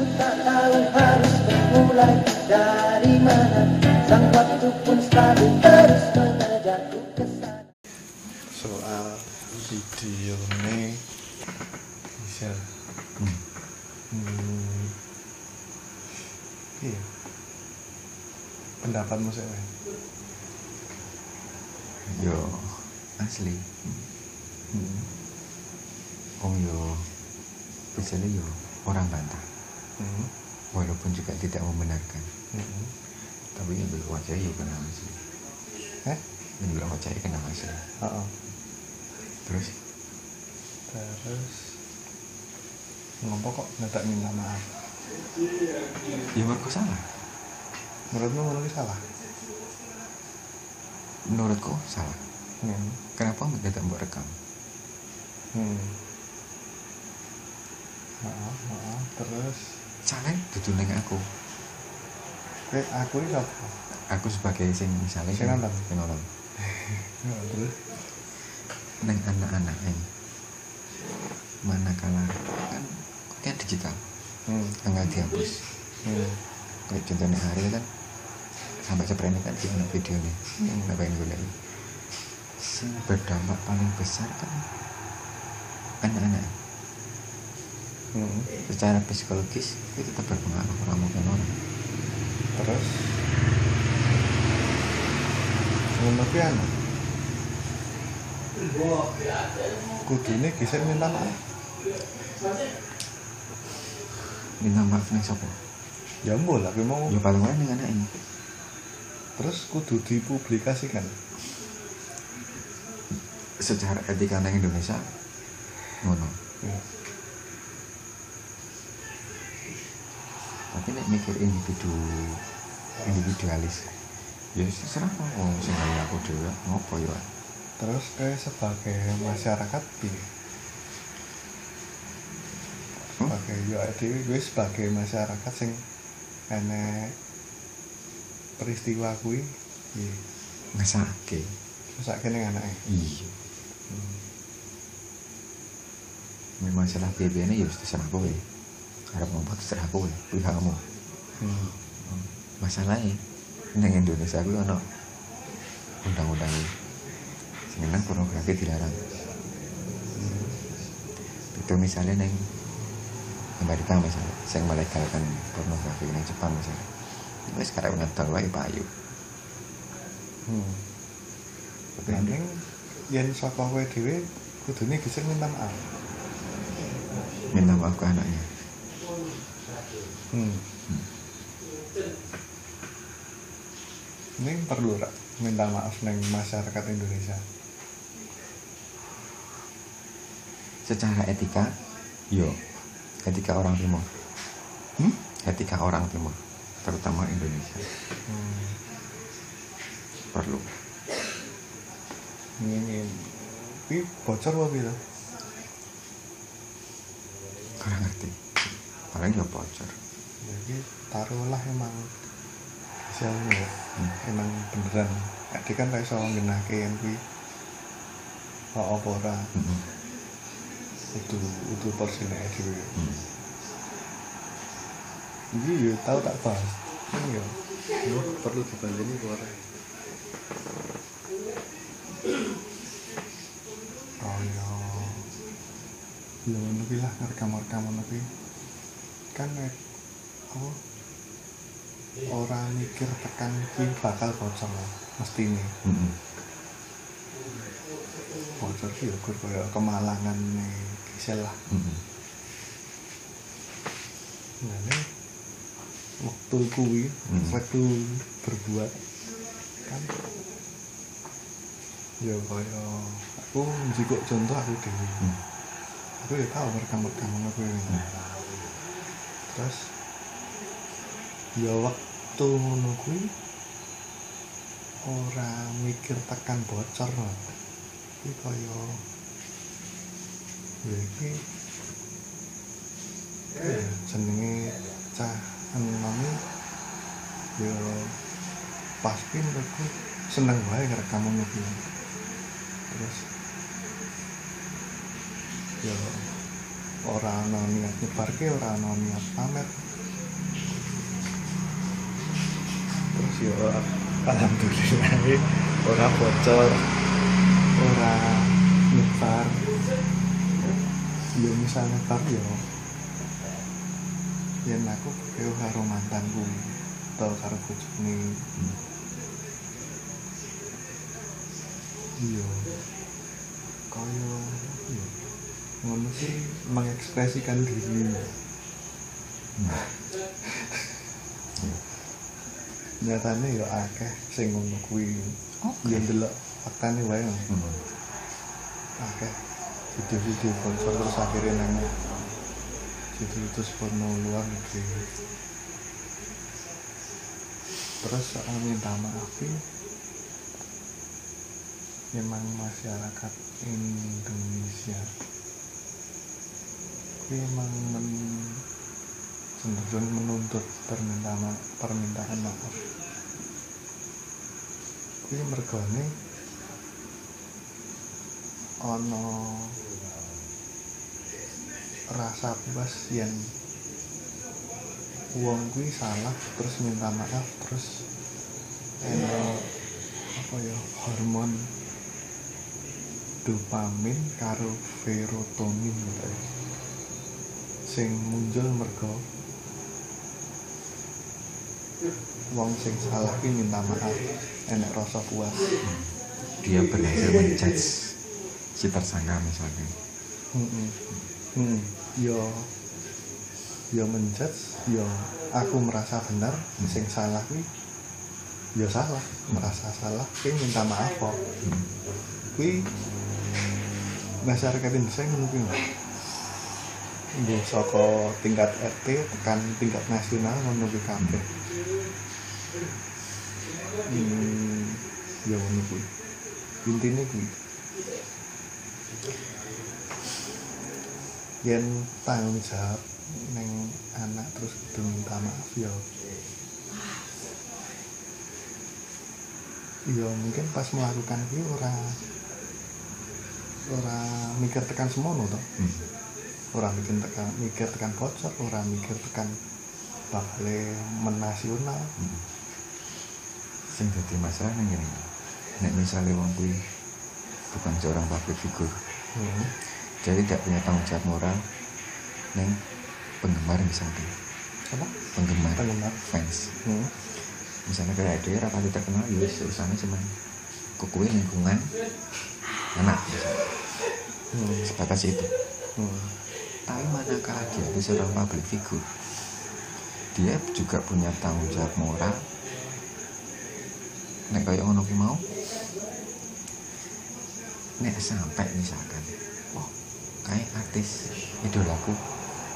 Tak tahu harus memulai dari menurutku salah hmm. kenapa tidak mau rekam Hmm. Maaf, maaf. Terus, salah dudu neng aku eh, aku ini apa? aku sebagai sing misalnya Sing nonton? sing nonton Ya, terus, neng anak-anak ini manakala kan kan digital hmm. enggak dihapus Hmm. kayak contohnya hari kan sampai seperti ini kan di anak video nih Hmm. apa yang gue sing berdampak paling besar kan anak-anak Hmm. secara psikologis itu tetap berpengaruh mungkin orang Terus, ki anu. Kudune geser minta maaf. minta maaf nih sopo Ya mbok lah, mau. ya paling nih anak ini Terus kudu dipublikasikan. secara etika nang Indonesia ngono Ya. tapi nek mikir individu individualis ya terserah kok wong sing aku dhewe ngopo ya Terus kayak sebagai masyarakat piye? Hmm? Sebagai yo dhewe gue sebagai masyarakat sing enek peristiwa kuwi? Piye? ngesake. Mesake ning anake. iya. Hmm. memang masalah BBN ya terserah kowe. Harap ngomong terserah kowe pihakmu Hmm. masalahnya nang Indonesia kuwi ono undang-undang sing nang pornografi dilarang. Itu misalnya neng Amerika misalnya saya melegalkan pornografi nang Jepang misalnya wis sekarang ngedol wae payu Hmm. Mending yen saka kowe dhewe kudune geser minta maaf. minta maaf ke anaknya Hmm. Ini perlu rak minta maaf neng masyarakat Indonesia. secara etika yo etika orang timur Hmm? etika orang timur terutama Indonesia Hmm. perlu Ini ini bocor apa gitu? kurang ngerti paling ya bocor Jadi taruhlah emang hasilnya ya. Hmm. emang beneran. Adik kan kayak soal ngenake yang. Oh, apa ora? Mm-mm. Itu itu porsinya dhewe. Hmm. Iki yo tau tak bahas. Ini yo. Yo perlu dibandingi ora. Oh yo. Yo ngono kuwi lah rekam-rekam ngono kuwi. Kan nek apa ora mikir tekan kuwi bakal bocor mesti nih Mm-mm. bocor sih ukur kaya kemalangan nih kisah lah Mm-mm. nah ini waktu kuwi Hmm. waktu berbuat kan? Ya kaya aku jika contoh aku dewi Hmm. aku ya tahu rekam rekaman aku ini terus ya waktu ngono kuwi ora mikir tekan bocor iki kaya ya iki ya jenenge cah anu mami yo ya, pasti menurutku seneng banget karena kamu mobil terus ya, yo orang ana niat nyebarke ora ana niat pamer. Terus yo alhamdulillah orang bocor orang nyebar. Yo misalnya tapi yo yen aku kaya karo mantanku atau karo bojone. Iya. Kaya iya. Ngono sih mengekspresikan diri. Nah, nyatane ya akeh sing ngono kuwi. Oke. ya ndelok faktane wae. Hmm. akeh. Video-video sponsor terus akhirnya nang situs-situs porno luar negeri terus soal minta maaf sih memang masyarakat Indonesia memang men, cenderung menuntut permintaan ma- permintaan maaf. Ini mergone ono rasa puas yang uang kuwi salah terus minta maaf terus ono apa ya hormon dopamin karo serotonin gitu ya. sing muncul mergo wong sing salah ki minta maaf enek rasa puas dia berhasil menjudge si tersangka misalnya. Mm. Yo yo menjudge yo aku merasa benar sing salah kuwi yo salah merasa salah kuwi minta maaf kok kuwi masyarakat Indonesia Mbak. Nggih saka tingkat RT tekan tingkat nasional ngono kuwi kabeh. Hmm, ya ngono kuwi. Intine kuwi. Yen tanggung jawab neng anak terus kudu minta maaf ya. Ya mungkin pas melakukan kuwi ora ora mikir tekan semono toh. hmm. Ora mikir tekan mikir tekan bocor, ora mikir tekan bakale menasional. Hmm. sing dadi masalah ning ngene nek misalnya wong kuwi bukan seorang public figure Hmm. Jadi tidak punya tanggung jawab moral neng penggemar misalnya Apa? penggemar Penggemar. fans Hmm. misalnya kayak dia rapati terkenal ya urusannya cuma kukui lingkungan anak misalnya. Hmm. sebatas itu Hmm. tapi manakala dia itu seorang public figure dia juga punya tanggung jawab moral nek kayak ngono mau nek sampai misalkan oh kayak artis idolaku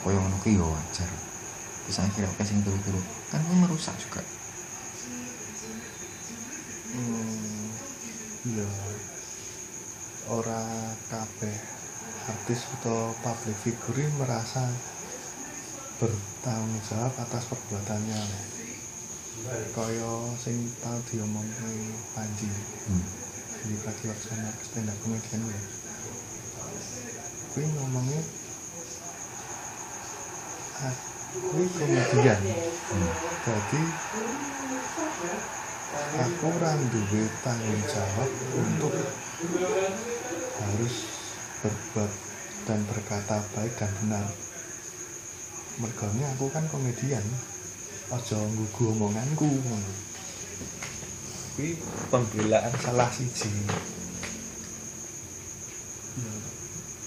kaya ngono ki ya wajar bisa akhirnya apa sing turu-turu kan itu merusak juga Hmm. Ya. Ora kabeh artis atau public figure merasa bertanggung jawab atas perbuatannya. Kaya sing tau diomongke Panji hmm. di Pragiwaksono stand up comedian ya. Kuwi ngomongnya ah, kuwi komedian. Hmm. Jadi aku duwe tanggung jawab untuk harus berbuat dan berkata baik dan benar. Mergone aku kan komedian. Aja nggugu omonganku. Kuwi pembelaan salah siji. Ya,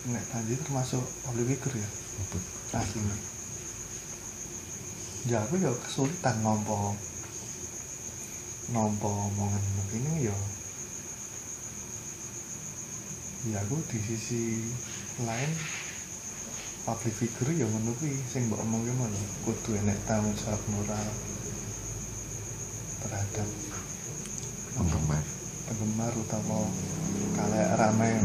nek Panji termasuk public figure ya? Betul. aslinya ya aku ya kesulitan nompo nompo omongan begini ya. Ya aku di sisi lain public figure ya kuwi. Sing mbok omongke ngono kudu enek tanggung jawab moral terhadap penggemar. penggemar utawa kalek ramai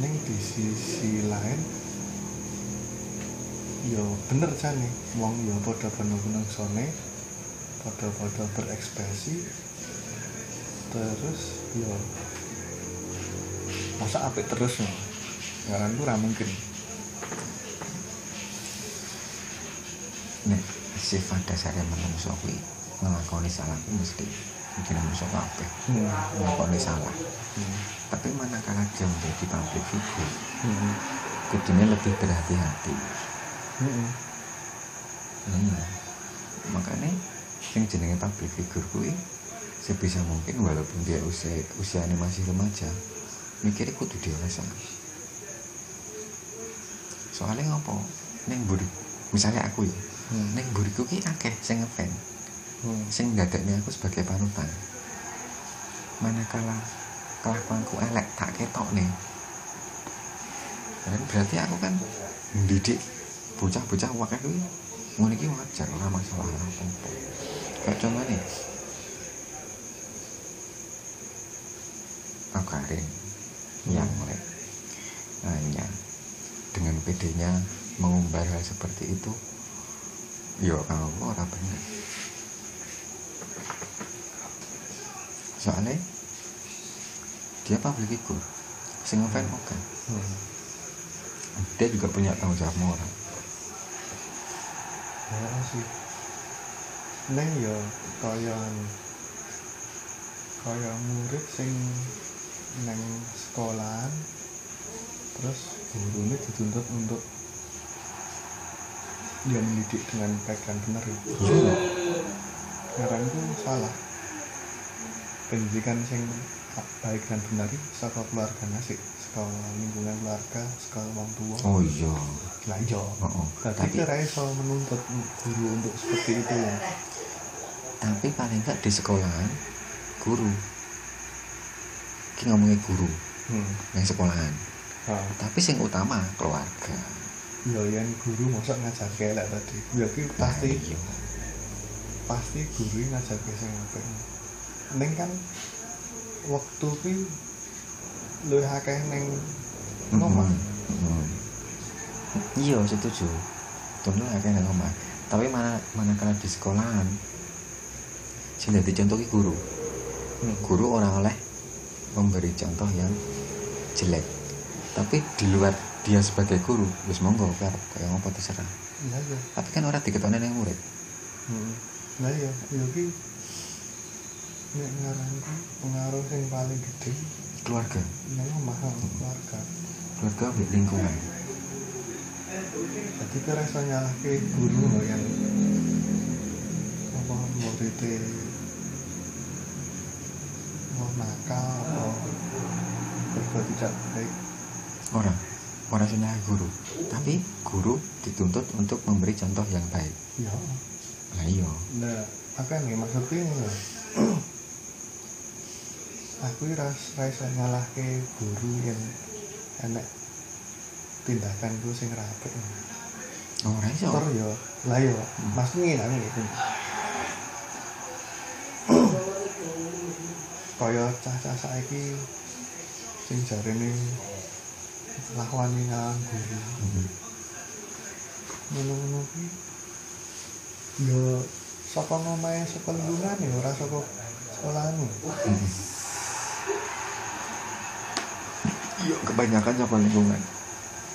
ning di sisi lain yo bener jane wong yo padha beneng sone padha-padha berekspresi. Terus yo masa apik terus no ngaran ku ra mungkin. Nek sifat dasarnya menungso kuwi ngelakoni salah mesti mungkin manusia kabeh Hmm. ngelakoni salah Hmm. tapi manakala dia menjadi public figure Hmm. kudunya lebih berhati-hati Hmm. hmm. makanya yang jenenge public figure kuwi sebisa mungkin walaupun dia usia usianya masih remaja mikirnya kudu dewasa soalnya ngopo neng buri misalnya aku ya Hmm. neng buriku ki akeh sing ngefan Hmm. sing dadaknya aku sebagai panutan. Manakala kelakuanku elek tak ketok nih dan berarti aku kan mendidik bocah-bocah wakil kuwi ngono wajar ora masalah apa-apa kayak contoh nih Akarin yang mulai hanya dengan PD-nya mengumbar hal seperti itu. Ya kalau ora bener soalnya dia public figure sing ngefan oke Hmm. dia juga punya tanggung jawab moral Ya sih. Neng yo kaya anu, kaya murid sing neng sekolahan terus gurunya dituntut untuk dia mendidik dengan baik dan benar ya. iya Sekarang itu salah. Pendidikan sing baik dan benar sekolah keluarga nasi, sekolah lingkungan keluarga, sekolah orang tua. oh iya Lah iya. oh, oh. Tapi kira iso menuntut guru untuk seperti itu ya. tapi paling nggak di sekolahan guru ki ngomongin guru Hmm. yang sekolahan Ah. tapi sing utama keluarga Ya yang guru masa ngajar kelek tadi. Ya pasti Nah, iya. pasti guru ngajar ke sing Ning kan waktu ki luwih akeh ning ngomong. Iya setuju contoh kayak nang omah tapi mana mana kala di sekolahan sing dadi contoh ki guru Hmm. guru orang oleh memberi contoh yang jelek tapi di luar dia sebagai guru wis monggo kayak ngopo terserah Iya ya. tapi kan orang diketahui yang murid Hmm. Lah ya, ya ki nek ngaranku pengaruh sing paling gede keluarga? Nang omah keluarga. keluarga ambil lingkungan? Jadi kira iso nyalahke guru lho yang apa muridnya mau nakal atau berbuat tidak baik. orang orang salah guru. Tapi guru dituntut untuk memberi contoh yang baik. Ya, nah iya. Nah apa nih maksudnya loh. aku ras rasa nyalahke guru yang enak tindakan gue sing rapi oh, Ora iso. ter yo lah yo hmm. mas ngene nami gitu kaya cah-cah saiki sing jari ini lakuan ini ngalah guru menunggu hmm. yo sapa ngomongnya sekolah dulu nih orang sekolah hmm. Kebanyakan sama lingkungan.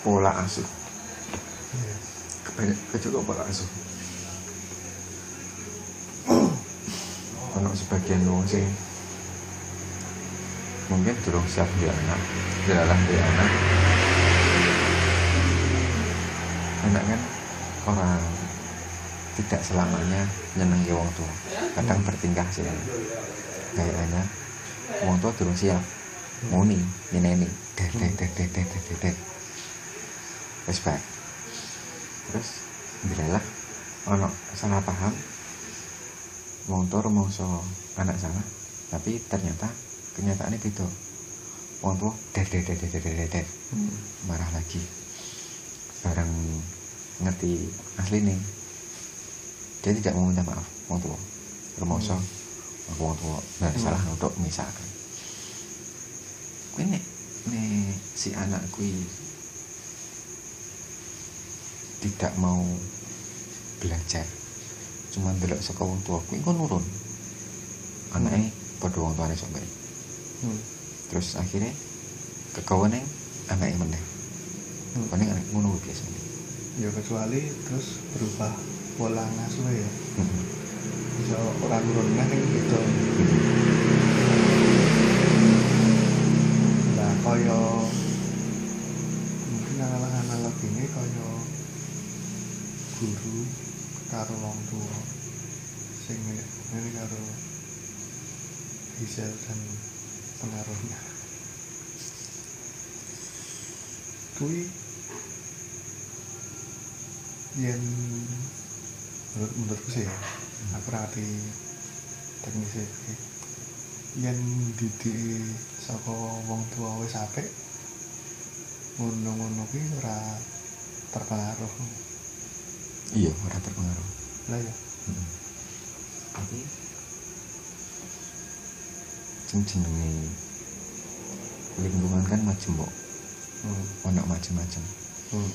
Pola asuh. Kebanyakan juga pola asuh. Ono sebagian wong sing mungkin durung siap dia anak dalam dia anak. Anak kan orang tidak selamanya nyenengi wong tua. Kadang bertingkah sih. Kayaknya wong tua durung siap. Muni nyeneni deh deh deh deh deh deh deh deh wis baik terus bilalah ono salah paham wong tua rumangsa anak salah tapi ternyata kenyataannya wong tua deh deh deh deh deh deh deh deh marah lagi bareng ngerti asli nih dia tidak mau minta maaf wong tua rumangsa aku wong tua nggak Hmm. salah untuk misalkan kuwi nek si anak kuwi tidak mau belajar cuma delok saka wong tua kuwi engko nurun anaknya padha wong tuane sok Hmm. terus akhirnya neng anaknya meneh Hmm. paling anak ngono biasanya Ya kecuali terus berubah pola ngasuh ya. Mhm. bisa orang turun neh yang gitu nah kaya mungkin analog ini kaya guru karo wong tua. Sing ini karo Gisel dan pengaruhnya. Kui yen menurut menurutku sih ya aku rati teknis iki yen didik saka wong tua wis apik ngono-ngono kuwi ora terpengaruh iya ora terpengaruh lah ya Hmm. tapi sing jenenge lingkungan kan majemuk hmm. ono macem-macem Hmm.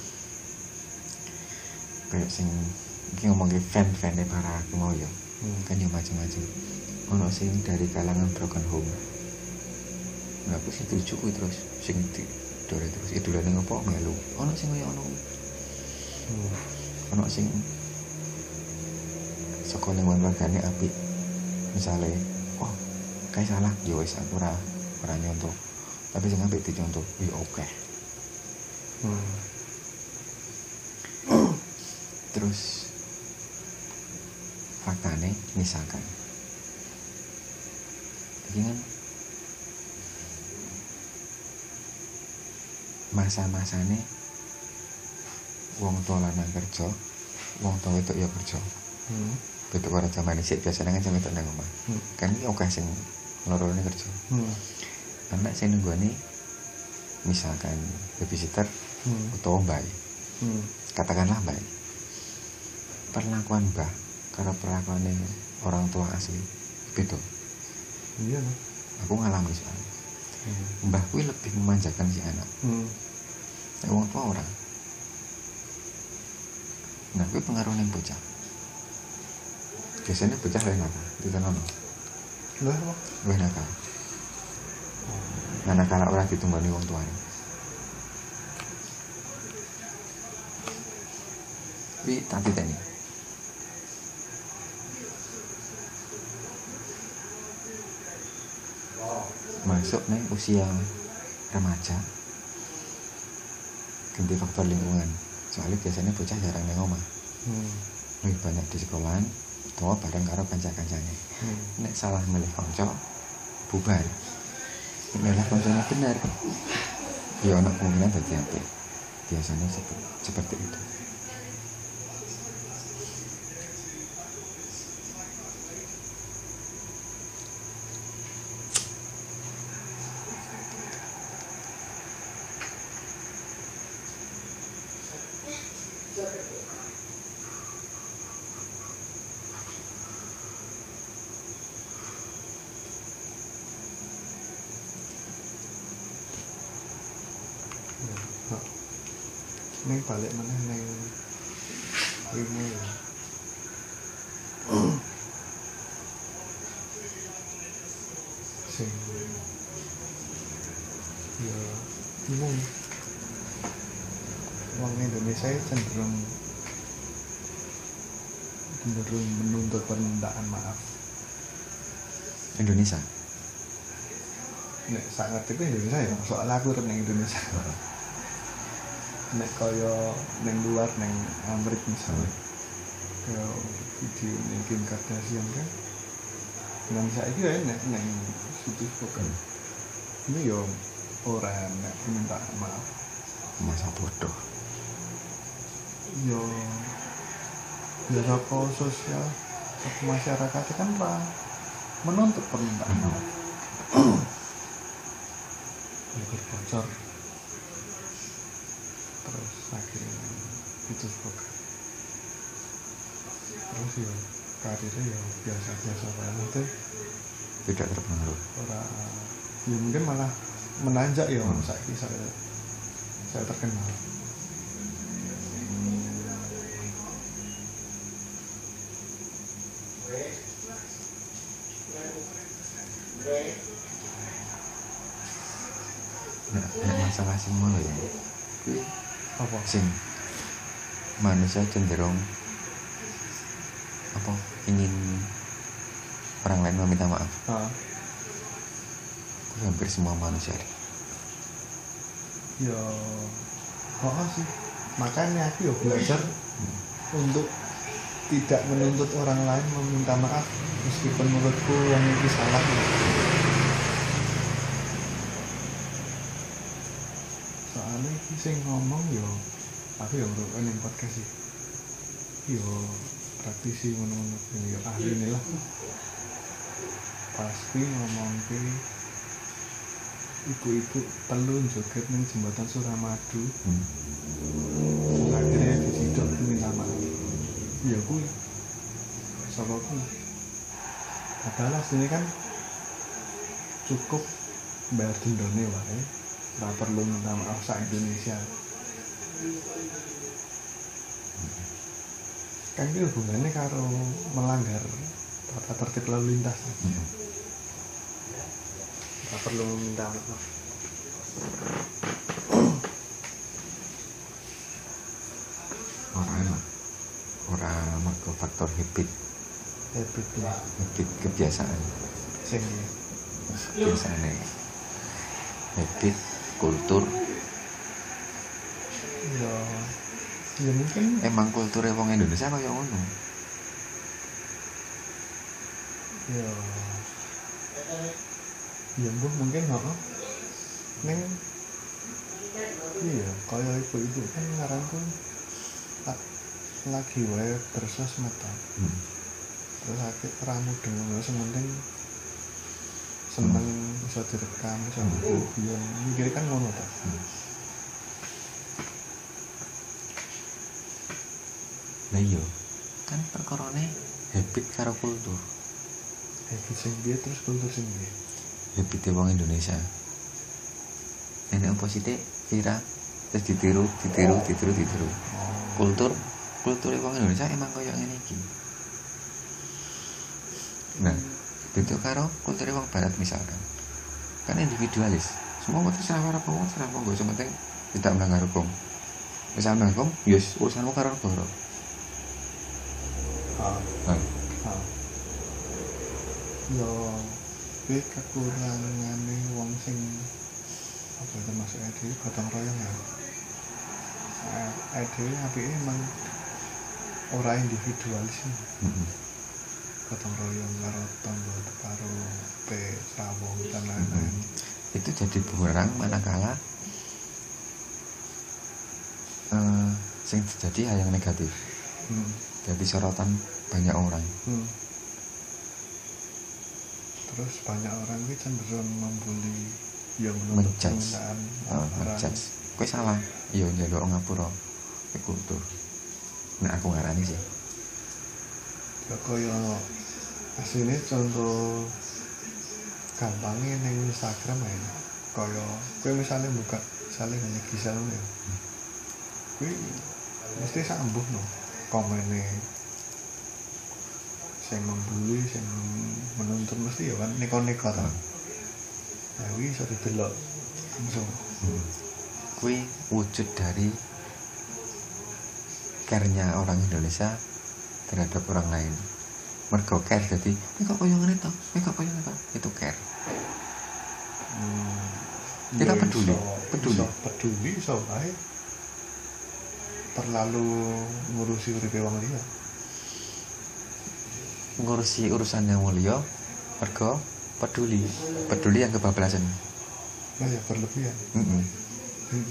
kayak sing iki ngomongke fan-fan para aku mau ya Hmm. kan ya macem-macem ono sing dari kalangan broken home nah aku kuwi terus sing di dore terus idolane ngopo? Melu. Ono sing kaya ono ono sing saka lingkungan keluargane apik. Misale wah kayak salah. Ya wis aku ora ora nyontoh tapi sing apik dicontoh ya oke. Hmm. terus faktane misalkan. Ini kan masa-masane wong tua lanang kerja wong tua itu ya kerja Hmm. betul ora zaman isik biasanya kan sampe tok nang omah Hmm. kan ini oke sing lorone kerja Hmm. anak sing nenggone misalkan babysitter Hmm. utawa mbak Hmm. katakanlah mbak perlakuan mbah karo perlakuan orang tua asli beda iya aku ngalami soalnya Hmm. mbah kuwi lebih memanjakan si anak. Hmm. nek wong tua orang nah kuwi pengaruh ning bocah. Biasanya bocah luwih nakal ditenono lah kok luwih nakal. Nah nakal ora ditunggoni wong tuane. Tapi tak titeni masuk nih usia remaja. Ganti faktor lingkungan. Soalnya biasanya bocah jarang neng omah. Hmm. lebih banyak di sekolahan atau bareng karo kanca-kancane. Hmm. nek salah milih konco bubar. Milih koncone bener ya anak kemungkinan apik. Biasanya seperti, seperti itu Nah, Neng balik mana neng ilmu ya. Sing ya umum. Wong Indonesia ya cenderung cenderung menuntut permintaan maaf. Indonesia? Nek sangat itu Indonesia ya, soalnya aku neng Indonesia. Nek kaya neng luar neng Amerika misalnya, kaya video neng Kim Kardashian kan, dengan saya ya nek neng situs bukan, ini yo orang nek permintaan maaf, masa bodoh yo ya saka sosial, saka masyarakat kan lah menuntut permintaan. Ya berbocor terus akhirnya itu bukan terus ya karirnya ya biasa-biasa banget tidak terpengaruh. orang ya mungkin malah menanjak ya hmm. saya saya saya terkenal nah, nah masalah semua ya. Apa? Sing manusia cenderung apa ingin meminta maaf. Heeh. Kuwi hampir semua manusia. Ya oh sih. Makanya aku ya belajar untuk tidak menuntut orang lain meminta maaf meskipun menurutku yang itu salah. Soalnya iki sing ngomong yo aku ya urut ning podcast sih yo praktisi ngono-ngono yo ahli ini lah pasti ngomong ke ibu-ibu telu joget ning jembatan Suramadu. Hmm. Ya kuwi sapa kuwi padahal aslinya kan cukup bayar dendone wae nggak perlu minta maaf Indonesia. Kan itu hubungannya karo melanggar tata tertib lalu lintas. Hmm. nggak perlu minta maaf orang orang mergo faktor habit. Habit lah habit kebiasaan. Sing. Biasanya habit kultur. Ya. Ya mungkin. Emang kulturnya wong Indonesia kaya ngono? Ya. Ya mbah mungkin heeh neng. Iya kaya ibu-ibu. Kan ngarang tuh la- lagi wae bersosmed ta. hmm. terus akhir ramu dengan sementing seneng bisa direkam bisa Hmm. video mikir kan ngono ta nah iya kan perkorone habit karo kultur habit sing dia terus kultur sing dia habit wong Indonesia ini Dek? Vira terus ditiru ditiru ditiru ditiru kultur kultur wong Indonesia emang kaya ngene iki. Nah. Itu karo kultur wong barat misalkan. Kan individualis. Semua mau terserah para pengen serah monggo yang penting tidak melanggar hukum. Misalnya melanggar hukum yus urusanmu karo negara. Ah ah yo kuwi kekurangane wong sing apa itu masuk ide gotong royong ya. Eh, ide apike emang ora individualis sih mm-mm. gotong royong karo tangga karo pe sawong dan lain-lain. Itu jadi bumerang manakala eh sing terjadi hal yang negatif. Hmm. jadi sorotan banyak orang. Hmm. terus banyak orang ini cenderung membuli yang menuntut Menjudge. uh, orang ngejudge kowe salah. Iya ngapura kowe kultur nah aku ngarani sih. Ya kaya aslinya contoh gampangnya ning Instagram ya kaya kowe misalnya buka misalnya hanya gisel ya. Kowe mesti sambuh no komennya. Yang membuli yang menuntut mesti ya kan neko-neko ta. Nah ini bisa didelok langsung. Hmm. kuwi wujud dari care-nya orang Indonesia terhadap orang lain. Mergo care jadi ini kok koyo ngene to ini kok koyo ngene to itu care. Hmm. Kita Ya, peduli, iso- peduli. iso peduli iso baik terlalu ngurusi uripe wong liya. Ngurusi urusannya mulia mergo peduli. Peduli yang kebablasan. Nah ya berlebihan. Mm-mm. Hmm.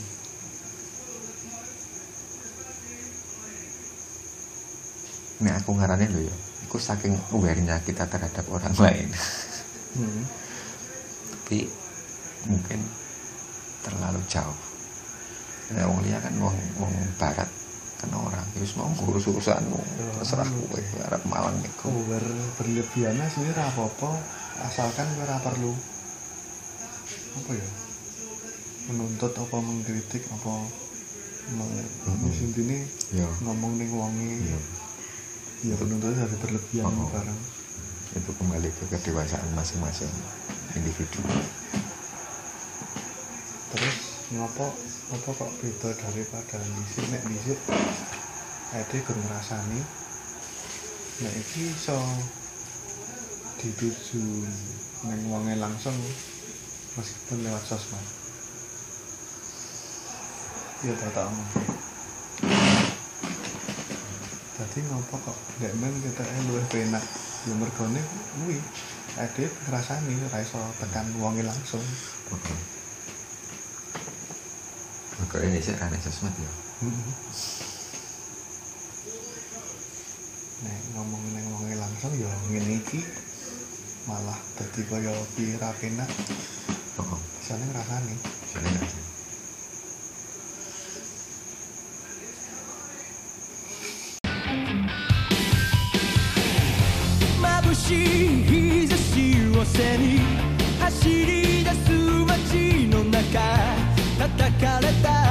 Nek aku ngarane lho ya iku saking aware-nya kita terhadap orang lain. Hmm. tapi mungkin terlalu jauh. Nah, wong liya kan wong wong barat kan orang wis mau ngurus urusanmu terserah kowe arep malang niku Ber, berlebihannya sendiri ra apa-apa asalkan ora perlu. Apa ya? Menuntut apa mengkritik apa meng, Mhm. intine ya ngomong ning wonge. Iya ya penuntutnya dari berlebihan Oh. bareng itu kembali ke kedewasaan masing-masing individu. Terus ngopo apa kok beda daripada disik nek disik ade gur ngrasani nek iki iso dituju neng wonge langsung meskipun lewat sosmed. Ya tak tak omong tadi ngopo kok? Gak men kita luwih penak ya mergone kuwi ade ngrasani ora iso tekan wonge langsung. Mergo Indonesia kan sosmed ya. nek ngomong neng wonge langsung ya ngene iki. Malah dadi kaya piye ra penak Oh, isane ngrasani. soalnya nggak 走り出す街の中叩かれた。